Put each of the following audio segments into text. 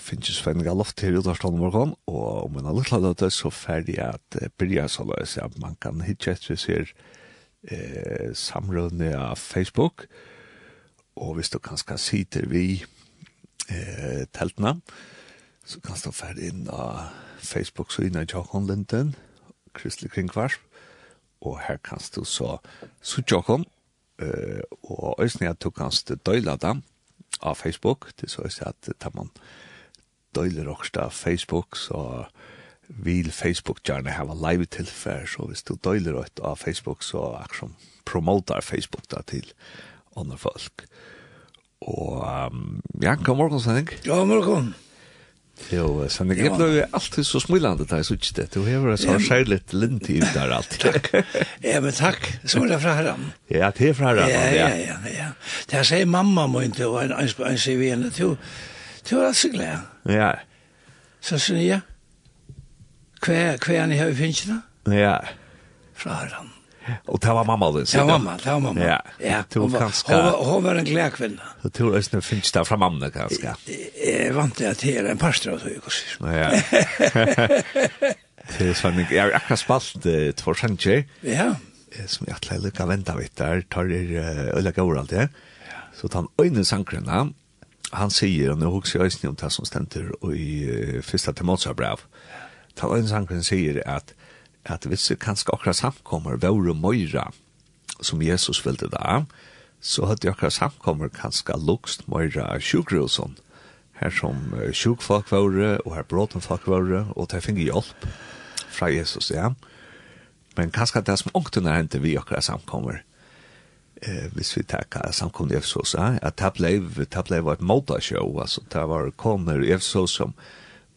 finnes Sven Galoft til Udarstånd morgen, og om en litt løte så ferdig at byrja så løs at man kan hitje etter vi ser eh, samrøvne av Facebook, og hvis du kanskje sitter vi eh, teltene, så kan du ferdig inn av Facebook så innan Jakon Linden, Kristelig Kringkvarsp, og her kan du så så Jakon, eh, og øyne at du kan døyla dem av Facebook, det er så at tar man døyler også Facebook, så vil Facebook gjerne hava live tilfær, så hvis du døyler ut av Facebook, så akkurat promotar Facebook da til andre folk. Og um, ja, god morgen, Sending. God morgen. Jo, Sending, jeg ble jo alltid så smilande da jeg så ikke det. Du hever så særlig lint i der alt. Takk. Ja, men takk. Så er det fra herren. Ja, det er fra herren. Ja, ja, ja. ja. Det er sier mamma må ikke, og en sier vi henne til, Det var altså glad. Ja. Så sier jeg, hva, hva er ni her finnes da? Ja. Fra Herren. Og det var mamma din Det var mamma, det var mamma. Ja, ja. Hon, var, hon, var, hon var en gläd kvinna. Du tror att det finns där från mamma ganska. Jag var inte att det en pastor av tog, det. Ja. Det er sånn, jeg har akkurat spalt uh, två sjanser. Ja. Som jag alltid lyckas vänta vid där. Tar er öliga ord allt det. Så tar han øyne sankrarna han sier, og nå husker jeg ikke om det som stender i uh, første til Mozart-brev, ta en sangren sier at, at hvis det kanskje akkurat samkommer våre møyra, som Jesus ville da, så hadde akkurat samkommer kanskje lukst møyra sjukrosen, her som uh, sjukfolk våre, og her bråten folk våre, og det finner hjelp fra Jesus, ja. Men kanskje det som ångten er hentet vi akkurat samkommer, eh hvis vi tar samkomne i FSOS, at det ble, det ble et motorshow, altså det var kommer i FSOS som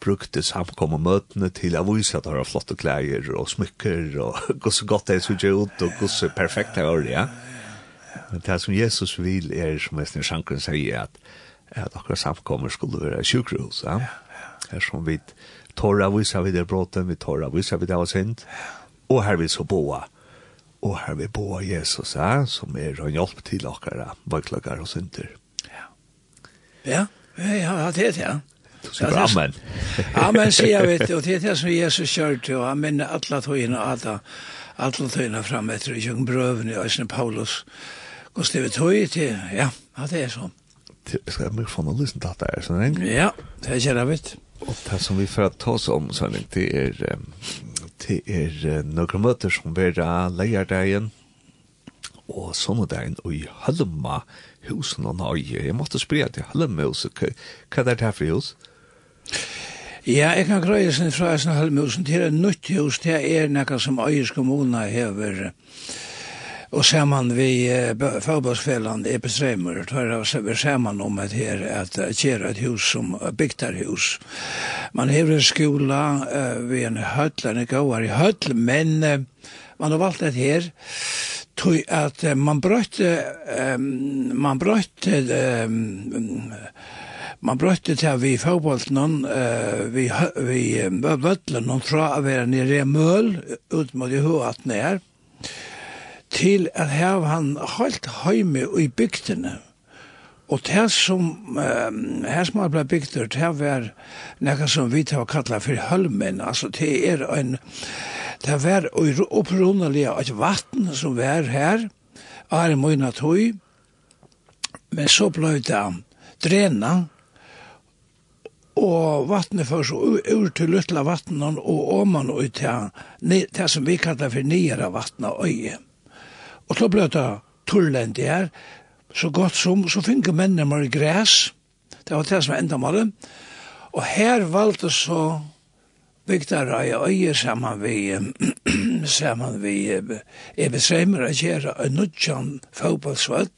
brukte samkomne møtene til å vise at det var flotte klær og smykker og så godt det så ut og så perfekt det var, ja. Men det som Jesus vil er, som Vestner Sjankren sier, at, at akkurat samkommer skulle være sjukhus, ja. Her som vi tåra vise vid det bråten, vi tåra vise vid det av synd, og her vi så boa og her vi på Jesus, ja, som er en hjelp til dere, vaklager og synder. Ja. Ja, ja, ja, det er det, ja. Du sier bare amen. amen, sier jeg, vet du, og det er det som Jesus kjørte, og han minner alle togene, alle, alle togene frem etter, og kjøkken brøven i Øysen Paulus, og stedet tog til, ja, ja, det er sånn. Skal jeg mye få noe lysen til at det er sånn, ikke? Ja, det er kjære vitt. Og det som vi får ta oss om, sånn, det er... Um, til er noen møter som vera leierdagen og sommerdagen og i Hølma husen og nøye. Jeg måtte spørre til Hølma huset. Hva er det her for hus? Ja, jeg kan grøye sin fra Hølma husen til en nytt hus. Det er noe som Øyes kommune hever Og saman vi eh, forbundsfellan epistremer, tar vi man om at her at kjera et hus som bygtarhus. Man hever en skola, uh, vi en høll, en gåar i høll, men uh, man har valgt et her, tog at uh, man brøtte, um, man brøtte, um, man brøtte til vi fagbolten uh, vi, vi uh, vøtlen fra å være nere i Møl, ut mot i høatene her, til at hava han holdt heime i bygdene. Og det som, um, her som har blitt bygd, det var noe som vi har kallet for Hølmen, altså det er en, det var opprunnelige et vatten som var her, er mye tøy, men så ble det drena, og vattnet først så ur til luttla vattnet og åman og til det som vi kallar for nyere vattnet øye. Og så ble det turlend her, så godt som, så finner mennene mer græs, det var det som var enda målet, og her valgte så bygdara i øye saman vi saman vi Ebe Sreimer a gjerra a nudjan fotballsvall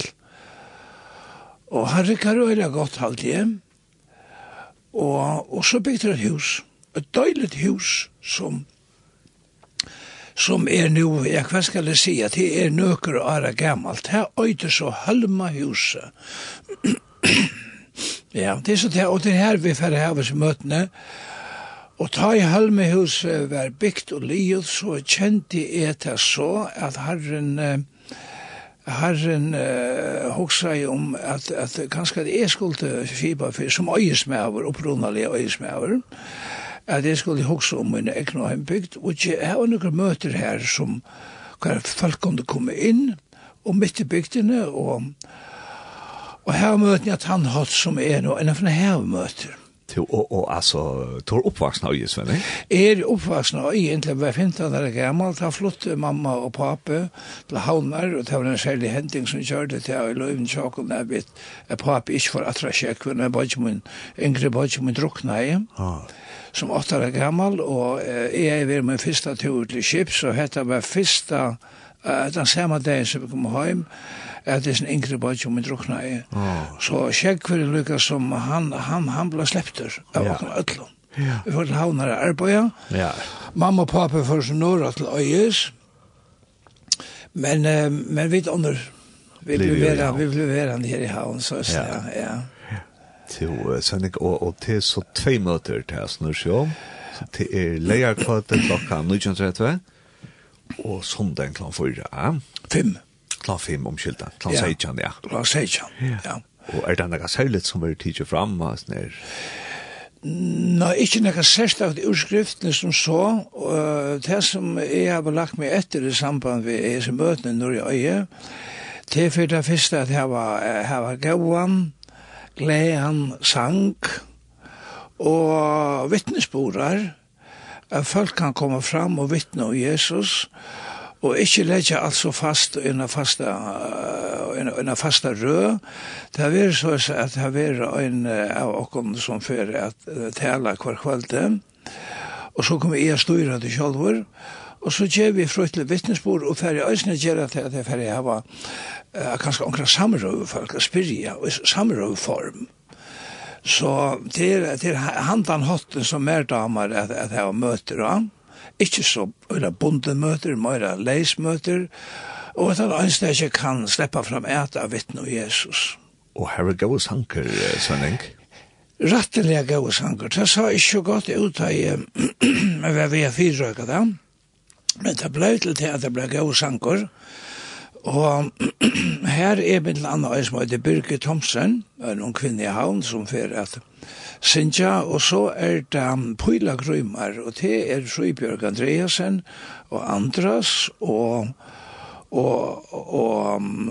og han rikkar øyla godt halvt hjem og, og så bygde et hus et døylet hus som som er nu, ja, hva skal jeg si, det er nøkker og er gammalt. Her øyder så halma huset. ja, det er så det, og det er her vi færre haves møtene, Og ta i halmehuset var bygd og livet, så kjente jeg det så at herren, herren uh, hoksa i om at, at kanskje det er skulde fiba, som øyesmæver, opprunalige øyesmæver, at jeg skulle huske om min egen og heimbygd, og jeg har noen møter her som hver folk kunne komme inn, og midt i bygdene, og, og her møtene at han hatt som er nå, enn for her møter til og og altså tor oppvaksna i Sverige. Er oppvaksna i egentlig var femton där gammal ta flott mamma og pappa til Havnar og det var en skälig händing som kjørte til i Löven chock och där bit att pappa inte för att träffa kunna budgemen yngre budgemen drukna i. Ja som åtta er gammal, og eh, jeg ved min fyrsta tur til Kips, og dette var første uh, den samme dag som vi kom hjem, at det er en yngre bøy som vi drukna i. Oh. Så sjekk for det lykka som han, han, han ble slepter av ja. åkna ødlom. Ja. Vi får til havner og arbeid. Ja. Mamma og pappa får som norra til øyes. Men, uh, men vi under Vi ble vera, vi ble vera her i havn, så ja. ja. ja. Til, uh, Sennik, og, og til så tvei møter til oss nu, så. Til er leierkvøte klokka 19.30 og sondagen klant fyra. Fem. Klant fem omkylda, klant ja. seitjan, ja. Klant seitjan, ja. Og er det noe særlig som er tidsi fram, Asner? Nei, ikke noe særstakt utskriftene som så. Og det som jeg har lagt meg etter i samband med disse møtene når jeg øye, det er for det første at jeg var, jeg var gauan, gleden, sang og vittnesborer, at folk kan komme fram og vittne om Jesus, og ikke legge alt så fast i en fasta, en, fasta rød. Det har vært så at det har vært en av okken som fører at tala hver kveld. og så kommer jeg styrer det sjølver, Og så gjør vi fruktelig vittnesbord, og færre øyne gjør at det er færre hava uh, kanskje omkring folk og spyrja, og samrøveform. Mm Så det er, det er handan hotten som er damer at, at jeg møter han. Ikke så øyla bondemøter, møyra leismøter, og at han ønsker ikke kan slippe fram et av vittne og Jesus. Og her er gode sanker, Sønning. Rattelig er gode sanker. Det sa ikke godt ut av hva vi har fyrrøyket da, men det ble til til at det ble gode sanker, og Og her er min anna som heter Birgit Thomsen, en ung kvinne i havn som fer at Sintja, og så er det um, Pyla Grymar, og det er Sjøybjørg Andreasen og Andras og og og um,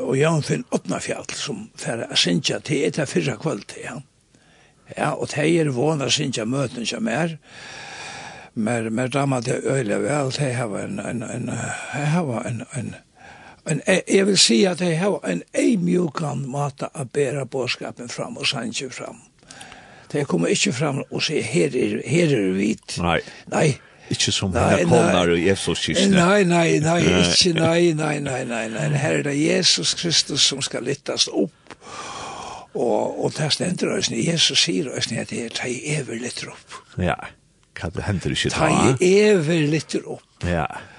og Jan Finn Otnafjall som fer at Sintja til etter fyrra kvöld ja. Ja, og det er vana Sintja møten som er mer mer damat det øyle vel. Det har en en en har en en en jeg vil si at jeg har en eimjukan måte å bære bådskapen fram og sanje fram. Det kommer ikke fram og sier her er, her er vit. Nei. Nei. Ikke som nei, her kommer i Jesus kyrkene. Nei, nei, nei, ikke, nei, nei, nei, nei, nei. Her er det Jesus Kristus som skal lyttes opp. Og, og det stender oss, Jesus sier oss at det er ta i evig litt opp. Ja, hva det hender ikke da? Ta i evig litt opp. Ja, ja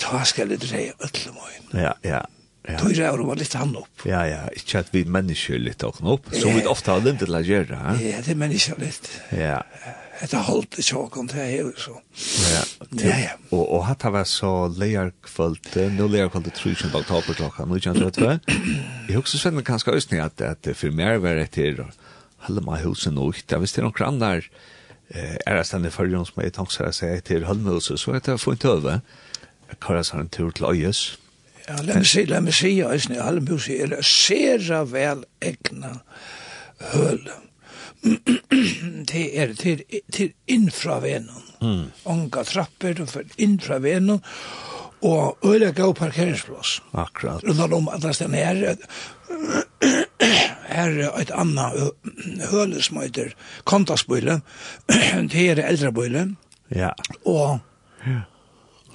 ta skal det dreie ødle møyen. Ja, ja. Ja. Tog ræver var litt han opp. Ja, ja, ikke at vi mennesker litt opp, opp som vi ofte har lymt til å gjøre. Ja, det er mennesker litt. Ja. Det holdt det åkken til jeg, så. Ja, ja. ja. Og, og hatt var så leierkvølt, nå leierkvølt tror ikke dag taper klokka, nå kjent rett vei. Jeg husker Svenne kanskje østning at, at for mer var etter halve meg huset nå, da hvis det er noen andre er det stendig for som jeg tanker seg til halve huset, så er det fint over. Ja kører seg en tur til Øyes. Ja, la meg si, la meg si, Øyesne, Halmhus er sera vel egna høl. det er til, til innfra venen. Mm. Onga trapper, du får innfra venen, og øyla gav parkeringsplass. Akkurat. Rundt om at det er her, her er et annet høle som heter Kontasbøyle, det er eldrebøyle, ja. og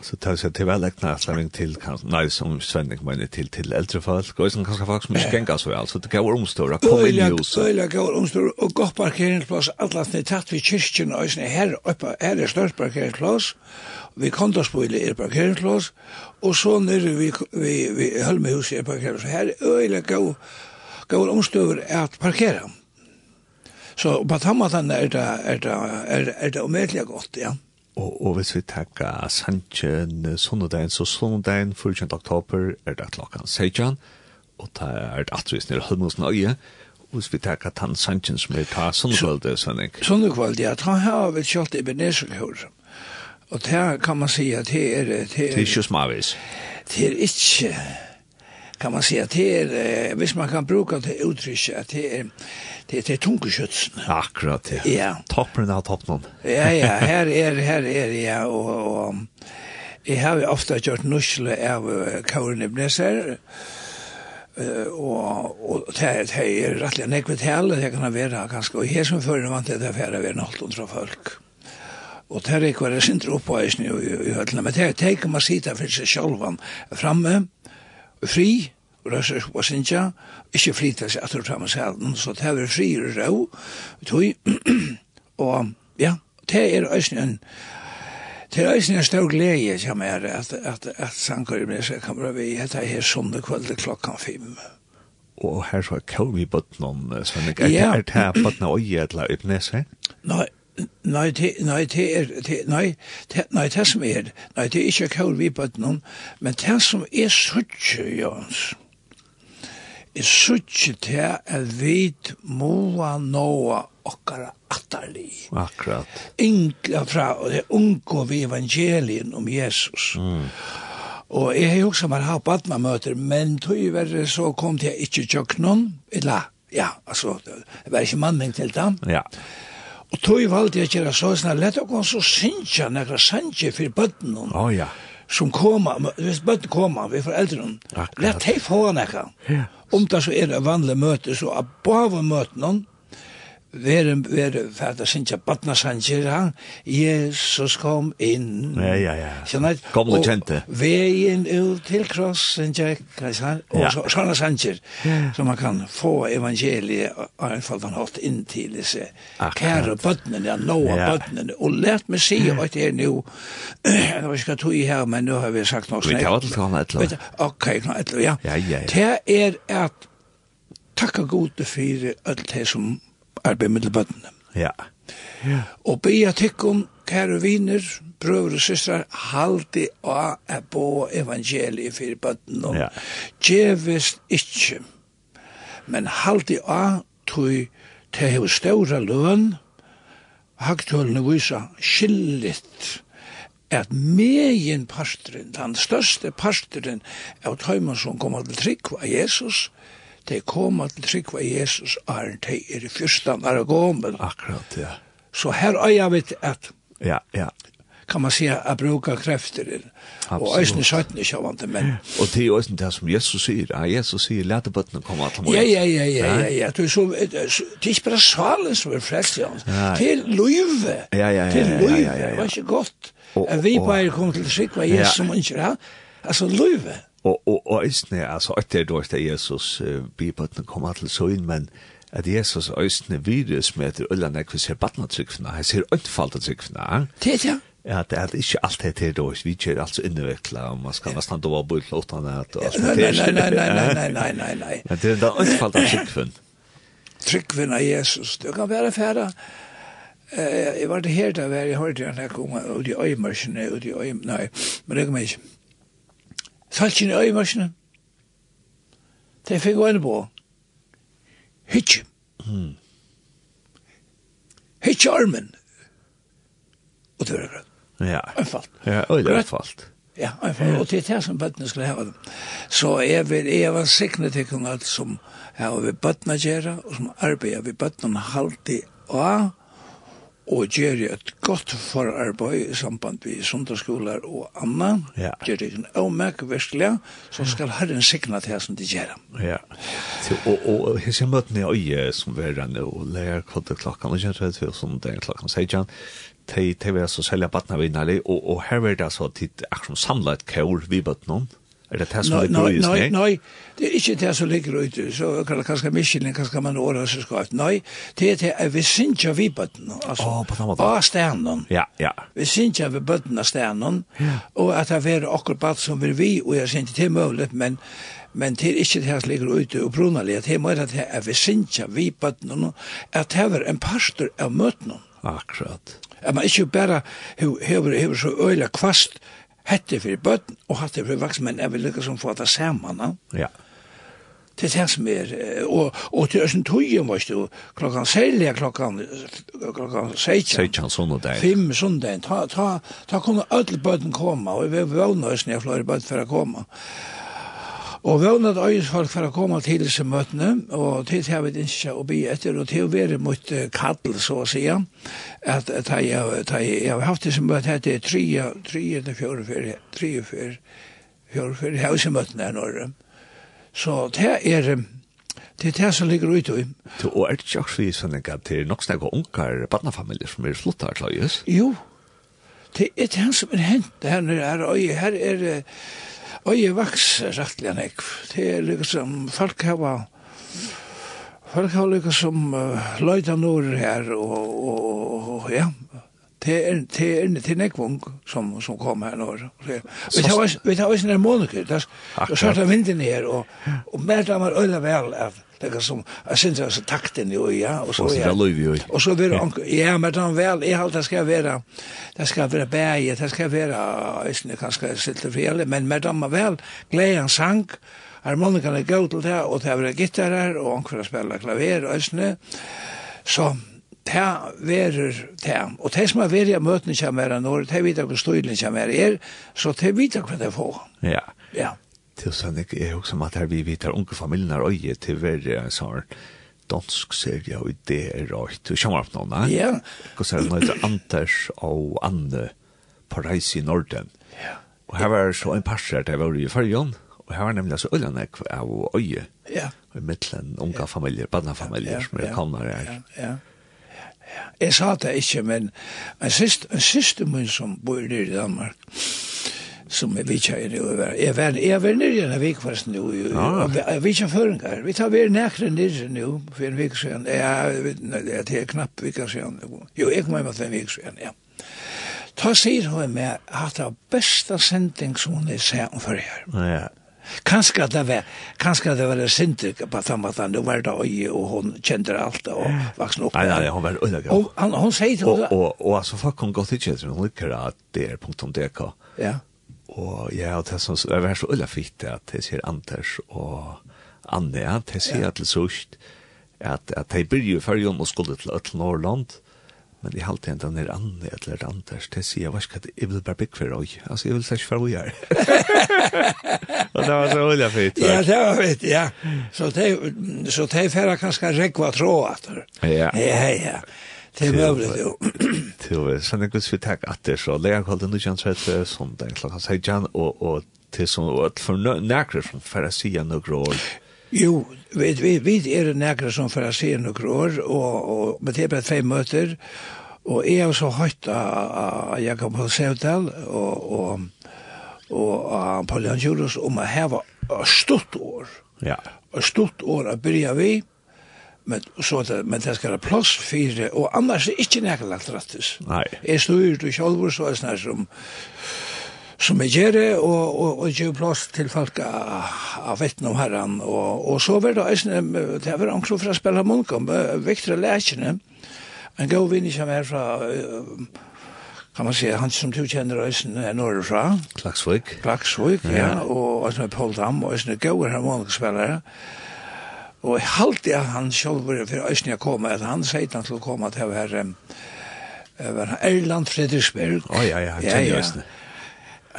Så tar seg til velekna avslappning til, nei, som Svenning mener, til, til eldre folk, og som kanskje folk som ikke genga så vel, så det gav omståra, kom inn i huset. Øyla gav omståra, og godt parkeringsplass, alle at tatt vi kyrkjen, og her oppe, her er størst parkeringsplass, vi kondasboile er parkeringsplass, og så nere vi, vi, vi Hølmehuset er parkeringsplass, her øyla går gav omståra at parkera. Så på tammatene er det, det, er det, er det, det, er det, er det, er det, er det, er det, er det, Og, og hvis vi takker Sanchen sundagen, så sundagen 14. oktober er det klokken 16, og det er det atvis nere Hødmosen øye, og hvis vi tenker Tan Sanchen som er ta sonnekvalget, Sønning. Sonnekvalget, ja, han har vi kjølt Ebenezer-kurs. Og det kan man si at det er... Det er ikke smavis. Det er ikke kan man säga att det är, visst man kan bruka det uttrycket, att det är, det, det är. Akkurat, ja. ja. Toppen av toppen. ja, ja, här är, här är, ja, och, och jag har ofta gjort nusle av Kaurin Ibneser, og, og det er rettelig nekvet ekvitt det kan være ganske, og her som fører var det der å være og undra folk. Og det er ikke hver jeg synder oppå i høytlene, men det er ikke man sitter for seg sjølvan framme, fri, røsser på sinja, ikke fri til seg atter fram og sælen, så det er fri og rå, tog, og ja, det er eisen en, det er eisen en stor glede, til meg at, at, at sanker med seg kan være vi, etter her sånne kveld klokkan fem. Og her så er kjøy vi bøtten om, sånn, er det her bøtten av øye, til å øyne, seg? Nei, Nei, te, nei, det er, te, nei, det, nei, det som er, nei, det er ikke kjør vi på noen, men det som er suttje, Jons, er suttje til at vi må nåa okkara atterlig. Akkurat. Inkla fra, og det unngå vi evangelien om Jesus. Mm. Og jeg har jo også vært hatt på at man møter, men tog verre så kom til jeg ikke tjøkken noen, eller, ja, altså, det var ikke manning til dem. Ja. Ja Og tog valgte jeg kjera så, sånn, lett å gå så sinja nekra sanje for bøtten oh, ja. som koma, hvis bøtten koma, vi foreldren, lett hei få nekra. Ja. Om det så er det vanlige møte, så av bava møten, Vere, ver fatta sinja batna sanjer han Jesus kom inn. Ja ja ja. Sjønne, kom du kjente. Veien ut til krossen jeg kan han? Og ja. sånne sanjer ja. så man kan få evangeliet og en fall han hatt inn til disse kære bøttene ja noa ja. bøttene. Og lært meg si at det er nu, jeg vet ikke hva tog i her men nu har vi sagt noe snakk vi tar hva til ok ja. Ja ja ja. Det er at takka gode for alt det som arbeid med bøttene. Ja. ja. Og be jeg tikk om, kære viner, brøver og systrar, halde av er på evangeliet for bøttene. Ja. Djevist ikkje, men halde av tog til hos ståra løn, Haktølene visa skillit at megin pastoren, den største pastoren av tøymer som kommer til trygg av Jesus, de koma til trykva Jesus æren, de er i fyrstan er gomen. Akkurat, ja. Så her er jeg vet at, ja, ja. kan man säga att bruka krefter och ösnen skötne sjövande men och det är ösnen det som Jesus säger ja Jesus säger låt det botten komma mig. ja ja ja ja ja ja. Du så det är bara svalen som är frälst ja till löve ja ja till löve vad så gott vi på kommer till sig vad Jesus som inte alltså löve og og og isne altså at det er der Jesus uh, bibelten kommer til søgn men at Jesus østne virus med at ulla nek hvis her batna tryggfna, her ser øntfalda tryggfna. Det ja. Ja, det er ikke alt det her då, vi kjer alt så innevikla, og man skal nesten da bo i låtan at alt det her. Nei, nei, nei, nei, nei, nei, nei, nei. Men det er da øntfalda tryggfna. Tryggfna av Jesus, det kan være færa. Jeg var det her da, jeg hørte han her kom, ut i øymarsene, ut i øymarsene, nei, men det kom ikke. Salkin i øyemarsene. Det fikk øyne på. Hitje. Mm. Hitch armen. Og det var det. Ja. Einfalt. Ja, og det var einfalt. Ja, einfalt. Og det er det som bøttene skulle hava dem. Så jeg, vil, jeg var sikne til kong alt som har vi bøttene gjøre, og som arbeider vi bøttene halvtid og og gjør et godt forarbeid i samband med sundagsskoler og anna, ja. gjør det en avmerk virkelig, så skal Herren sikna til det som de gjør. Ja, så, og, og, og her ser møtene i øye som vi er nå, og lærer hva det klokken, og kjent til som det er klokken, sier han, til vi er så selger badna vinnarlig, og, og her er det altså tid akkurat samlet kjør vi bøtt noen, Er det det som ligger ut? Nei, nei, det er ikke det som ligger ut, så kan det kanskje miskjelning, kanskje man åra seg skavt. Nei, det er det er vi synes synsja vi bøtten, altså, oh, på samme av stenen. Ja, ja. Vi synes synsja vi bøtten av stenen, ja. og at det er akkurat bad som vi vi, og jeg synes det er mulig, men men det er ikke det som ligger ute og brunnerlig, det er mer at det er vi synes synsja vi bøtten, at det er en pastor av møtten. Akkurat. At man ikke bare hever, hever så øyla kvast, hette for bøtten og hette for vaks, men jeg vil lykke som få det sammen. Ja. Det er det som er, og, og til Østen Tøyen, vet du, klokkan særlig, klokkan, klokkan 16, 16 sundag. 5 sundag, ta, ta, ta kunne alle bøtten komme, og vi vågner Østen, jeg flere bøtten for å komme. Og Og vøvnet øyes folk for å komme til disse møtene, og til til jeg vil ikke å bli etter, og til å være mot kattel, så å si, at jeg, jeg, har haft disse møtene, det er tre, tre eller fjøre, fjøre, tre, fjøre, fjøre, fjøre, hausemøtene her nå. Så det er, det er det som ligger ute i. Og er det ikke også i sånn at det er nok snakke unger, barnefamilier som er sluttet her, Klaus? Jo, det er det som er hent, her er, her er, her er, Og jeg vaks rettelig enn ekv. Det er liksom, folk har folk har liksom uh, løyta nord her, og, og, og ja, det er det er det er nekvung som som kom her nord. Vi tar vi tar oss en moniker. Det er så vinden her og og mer der var ølla vel av det er som, jeg synes det er så takten jo, ja, og så ja det Og så vil han, ja, men han vel, jeg halte det skal være, det skal være bæge, det skal være, jeg synes kanskje sitte fjell, men med dem vel, glede han sang, harmonikan er god til det, og det er gittarer, og han kan spille klaver, og sånn, så, ta verer ta og ta som er verja møtni kjem er når ta vita kva støylin kjem er så ta vita kva det få ja. Ja til sånn jeg er også som at her vi vet her unge familien har øye til verre en sånn dansk serie og det er rart. Du kommer opp noen, ne? Ja. så er det noe Anders og Anne på reis i Norden? Ja. Og her var så en parser der var i fargen, og her var nemlig så øyne av øye. Ja. Og i midtelen unge familier, badnafamilier som er kommet her. Ja, ja. Jeg sa det ikke, men en siste, en siste min som bor i Danmark, som vi kjører i over. Jeg var, jeg var nere enn vik fast nå, vi kjører føringar. Vi tar vi nekre nere nu, for en vik siden. Ja, det er knapp vik siden. Jo, jeg kommer med en vik siden, ja. Ta sier hun med at det er beste sending som hun er sett om for her. Ja. Kanskje det var, kanskje det var en sinter på tamatan, det var det øye, og hun kjente alt, og vaksen opp. Nei, nei, hun var øyne Og han, hun sier til henne. Og, og, og, altså, folk kom godt ikke, hun liker at det er punktum DK. Ja. Og ja, og det som er vært så ulla fitt at det ser Anders og Anne, at jeg ser til sørst, at, at de blir jo før jo og skulle til Øtl Norrland, men de halte enda ned Anne eller Anders, det sier jeg, hva skal jeg vil bare bygge for deg, altså jeg vil slags for øy her. og det var så ulla fitt. Ja, det var fitt, ja. Så de, så de færre kanskje rekva tråd, at Ja. Ja, ja. Det er möjligt, jo. Til Till, sånn är det vi takk at det så. leia Lägar kallt under kjans som den klokka 16 och, og til som åt for näkrar som färra sia noe år. Jo, vi, vi, vi er näkrar som färra sia noe år og, og med det er bare fem møter, og jeg har så høyt av Jakob Hosevdal og, og, og uh, Paulian Jurus om å heve stort år. Ja. Stort år å byrja vi, men så att men det ska vara plats fyra och annars är inte näka lagt rättis. Nej. Är styr du själv så är snär som som är gärre och och och ge plats till folk av vittnen om herran och och så var det är det var också för att spela munkom viktiga läkene. En god vinn som är från kan man säga han som du känner rösten är norrifrån. Klaxvik. Klaxvik ja, och och Paul Dam och isen goda harmoniska spelare. Og jeg halte at han selv var for Østnia jeg kom, at han sier han til å komme til å være var Erland Fredriksberg. Å oh, ja, ja, han kjenner ja, Østnia.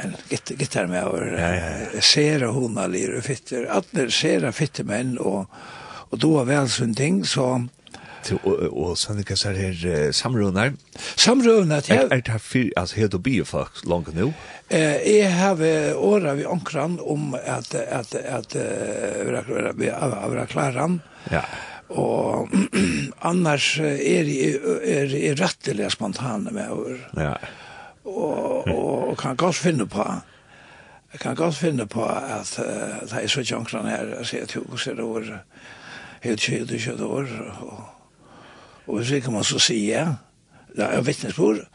En gitar med over ja, ja, ja. sera hona lir og fitter. Atler sera fitte menn og, og då var vel sånn ting, så og, og sånne kassar her samrunar. Samrunar, ja. Er, er det her altså her du bier folk langt nå? Eh, jeg har året vi omkran om at, at, at, at vi har klaran. Ja. Og annars er er, er rettelig spontane med over. Ja. Og, og, kan godt finne på Jeg kan godt finne på at uh, det er så tjankran her, jeg sier at hun ser over helt 20-20 år, og Og hvis vi kan man så si, ja, det er vittnesbord,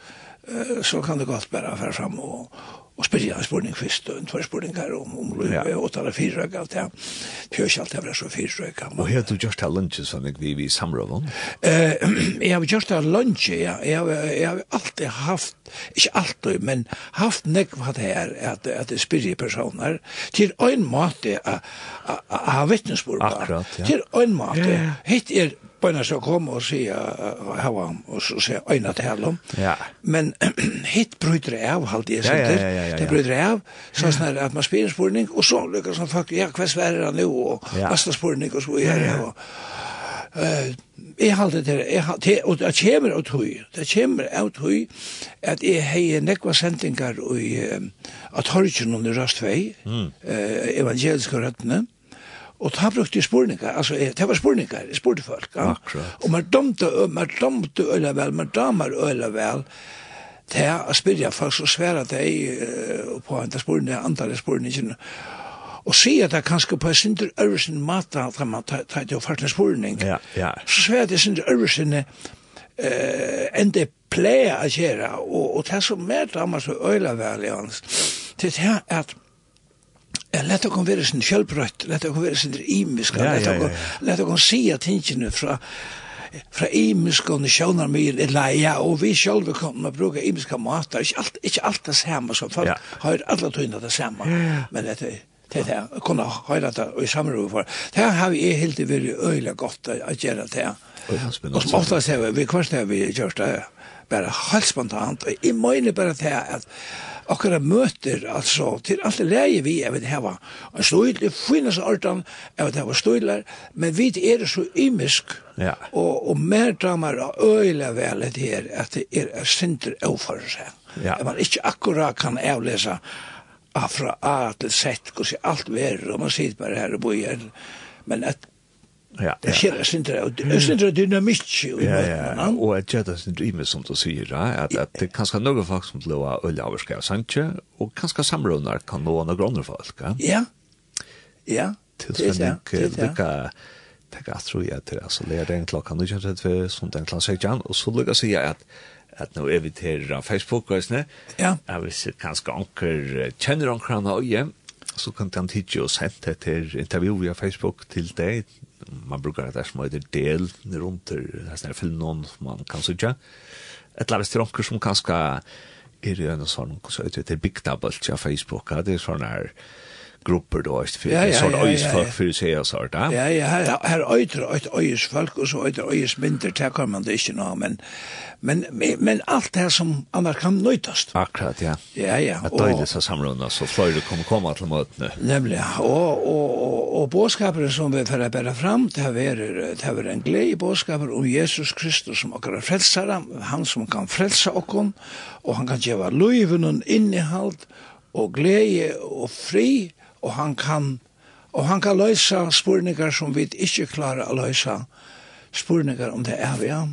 så kan det godt bare være fram og, och spela en spårning først, og en tvärspårning här om om du og åt fire fyra allt det. Det Pjörs allt det blir så fyra kan man. Och här du gjort det lunsje som när vi vi samråd Eh jeg har gjort det lunsje, ja. Jag jag har alltid haft ikke alltid men haft näck vad det är at, at det spyr personer til en måte å mat det Akkurat, ja. Til en mat. Hitt er Bøyna så kom og sier hava og så sier øyna til hellom. Ja. Men hitt bryter jeg av, halde jeg sier til. Ja, ja, ja, Det bryter jeg av, så sånn at man spyr en spurning, og så lykkes som faktisk, ja, hva sverre han nu, og ja. massa spurning, og så gjør jeg, og uh, jeg halte det jeg og det kommer av tøy, det kommer av tøy, at jeg hei nekva sendingar i, av torgen under Røstvei, evangeliske røttene, Og da brukte jeg spurningar, altså det var spurningar, jeg spurte folk. Ja. Akkurat. Og man domte, man domte øyla vel, man damar øyla vel, til å spyrja folk som sværa deg uh, på andre spurningar, andre spurningar, og sier at det kanskje på en sindur øvresen mata at man tar til å fart en spurning, ja, ja. så sværa det sindur øvresen uh, enn det pleier å gjøre, og, og det som mer damar så øyla vel, det er at Ja, lett å komme være sin kjølbrøtt, lett å komme være sin imiska, ja, lett ja, ja, ja. lett å komme si at tingene fra fra imiska og sjånar mye, eller ja, og vi sjølve kommer å bruke imiska mater, ikke alt, ikke alt det samme som folk ja. har alle tøyna det samme, men det er det er det, kunne høyre det i samråd for. Det har vi helt veldig øyelig godt å gjøre det. Og som ofte ser vi, vi kvart har vi gjort det bare helt spontant, og jeg mener bare det at akkurat møter, altså, til alt det leie vi, jeg vet, heva en støyl, det finnes ordan, jeg vet, heva støyler, men vi er så imisk, ja. og, og mer damer av øyla vel det her, at det er et sinter overfor seg. Ja. Man ikke akkurat kan avlesa fra A til Z, hvordan alt verer, og man sitter bare her og bor her, men at Ja. Det sker sindra ut. Det sindra dynamik i Ja, ja. Og at det er sindra i meg som du sier, at, at det er kanskje noen folk som blir å øye overskrive, sant ikke? Og kanskje samrøvner kan nå noen grunner folk, ja? Ja, ja. Tilsvendig, lykka, tenk at tror jeg til, altså, det er den klokka, nu kjenner jeg til, som den klokka sier, og så lykka sier at, at nå er vi til Facebook, ja. at hvis kanskje anker kjenner anker han og hjem, så kan han tidsje og sende til intervju via Facebook til deg, man brukar det som heter del runt här film någon man kan söka ett lavs till onkel som kanske är en sån så heter det big double på Facebook. Det är sån här grupper då ist för ja, sån öjsfolk för sig och sånt där. Ja ja, här här öjter ett öjsfolk och så öjter mindre där kan man det inte nå men men men allt det här som annars kan nöjtast. Akkurat ja. Ja ja. Att det är så samrunda så flöjde kommer komma till mötne. Nämligen och och och, boskaper som vi för att bära fram det här är det här en glädje boskaper om Jesus Kristus som vår frälsare, han som kan frälsa kom och han kan ge var liv en innehåll och glädje och fri og han kan og han kan løysa spurningar som vi ikkje klarar å løysa spurningar om det er vi ja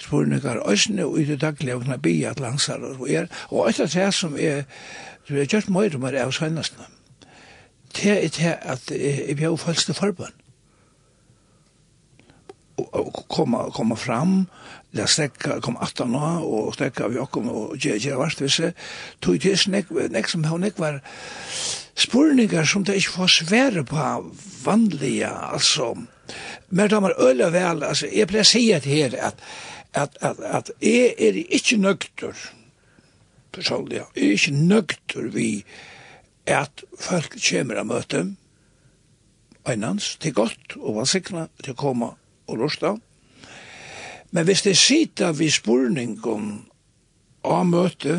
spurningar òsne og i det daglige og knabbi at langsar og er. Og etter det som er du er gjort møyre mer av søgnasna det er det at jeg bjør falske forbund og, og, og komme, komme fram la stekka kom atta nå, og stekka vi okkom og gjer gjer vi se tog til snek, nek som hau nek var spurningar som det ikke får svære på vanliga, altså, men det var øyla vel, altså, jeg pleier sier til her at, at, at, at jeg er ikke nøgter, personlig, jeg er ikke nøgter vi at folk kommer av møte, einans, til godt, og vansikna, til å komme og lusta, Men hvis det sitter vi spurning om av møte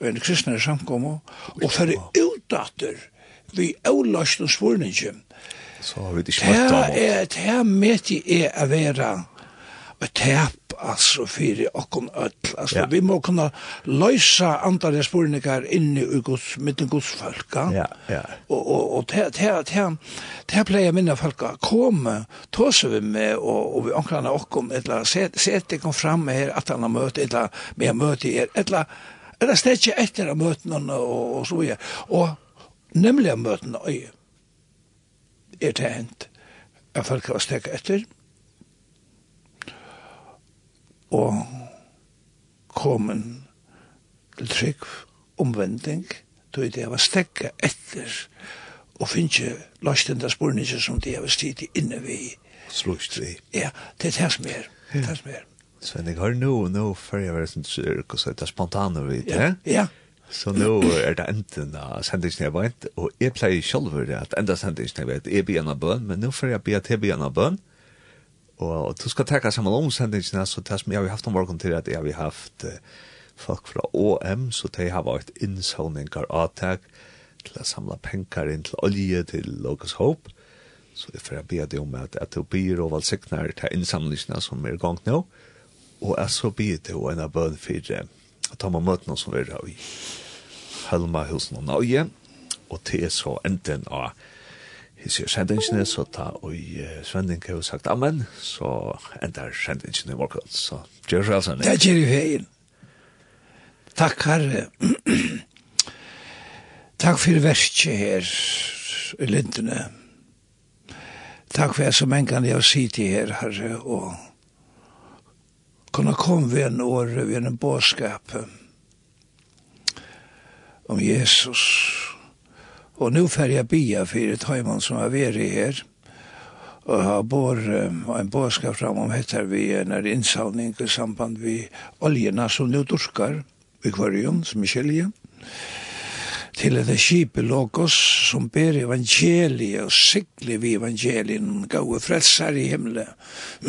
og en kristne samkommer og færre utdatter vi avlast og spurningen så har vi det ikke møtt av mot. Det er møte er å være et tap altså fyrir okkon öll. Altså, ja. vi må kunna løysa andre spurningar inni i gods, midten gods folka. Ja, ja. Og, og, og te, te, te, det pleier minna folka komme, tåse vi med, og, og vi omkrana okkon, etla, set, set kom fram her, at han har møte, etla, med møte her, etla, eller stedje etter av møtene, og, og så videre. Og nemlig av møtene, øye, er det hent, at folk har stekket etter, og komin til trygg omvending, tog det var stekka etter og finnje lastenda spørninger som det var stid inne vi. Slust vi. Ja, det er det som er. Det er det som er. Sven, jeg har nå, nå før jeg var sånn syrk, og så er det spontane vidt, ja? Ja, Så nå er det enten av sendingen jeg vant, og jeg pleier selv at enda sendingen jeg vet, jeg blir en av bøn, men nå får jeg be til bøn, Og du skal tenke teka saman omsendingina, så det som jeg har haft om morgen til at jeg har haft uh, folk fra OM, så de har vært innsåninger av avtak til å samle penger inn til olje til Logos Hope. Så jeg får be deg om at, at du blir og valgsikner til innsamlingene som er i gang nå, og jeg så be deg om en av bøn for at ta med møtene som er i Helma Hilsen og Norge, og til så enden av Hvis jeg hisse sendingene, så ta og Svending har sagt amen, så ender ikke i morgen. Så gjør det altså. Det gjør vi veien. Takk, Herre. Takk for verset her i lindene. Takk for jeg som en gang jeg har sitt i her, Herre, og kunne komme ved en år, ved en båskap om Jesus. Jesus Og nu fer jeg bia for tøymann som har vært her, og har bor, en bådskap fram om heter vi en er innsavning i samband vi oljena som nu durskar i kvarjon, som i kjelje, til et kjipe logos som ber evangeliet og sikli vi evangelien gode frelsar i himmelen.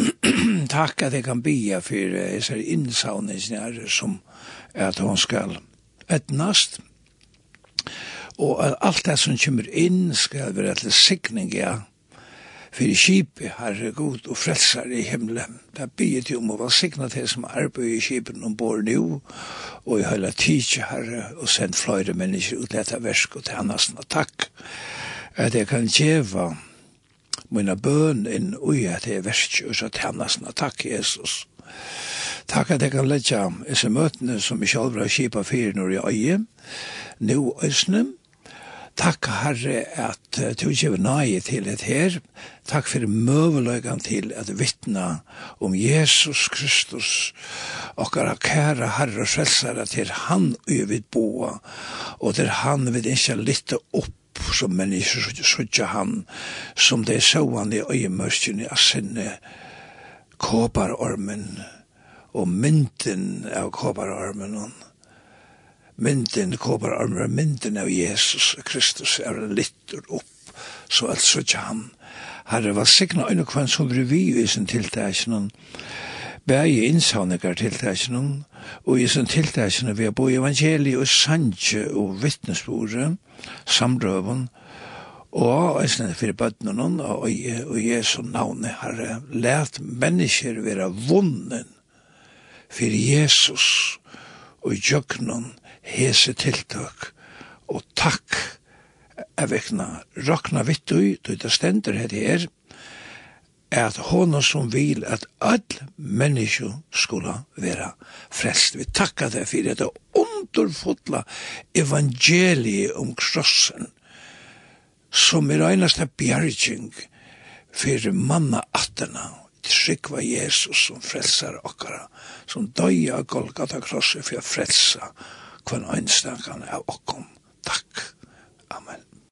Takk at jeg kan bia for disse innsavningsnære som er at hon skal etnast, og alt det som kommer inn skal være til sikning, ja, for i kipet, herre god og frelsar i himmelen. Det er bygget jo om å være sikna til som arbeid i kjipet kipen bor nå, og i hele tidsje, herre, og send flere mennesker ut dette versk og til annars takk, at jeg kan djeva mine bøn inn ui at jeg versk og så til annars takk, Jesus. Takk at jeg kan letja disse møtene som vi selv kjipa fyrir når jeg øye, nå øsne, Takk, Herre, at du ikke nøye til et her. Takk for møveløygan til at vittna om Jesus Kristus, okkara kæra Herre og Frelsere, til han øyvid boa, og til han vil ikke lytte opp som mennesker sutja han, som det er såan i øyemørkene i sinne, kåparormen, og mynden av kåparormen, og mynden, kåpar armra mynden av Jesus Kristus er littur opp, så alt så ikke han. Herre, var signa øyne kvann som blir vi i sin tiltakene, bæg innsavningar tiltakene, og i sin tiltakene vi har bo i evangeliet og sanje og vittnesbordet, samrøven, og eisne fyrir bøtnen og, og Jesu navne, Herre, let mennesker være vunnen fyrir Jesus og i jøknen hese tiltøk og takk er vekna rakna vittu du det stender her her, er at hona som vil at all menneskje skulle være frelst. Vi takka deg for det underfotla evangeliet om krossen, som er einast av bjergjeng for manna attena, trykva Jesus som frelsar okkara, som døya Golgata krosset for å frelsa kvann einstakan av okkom. Takk. Amen.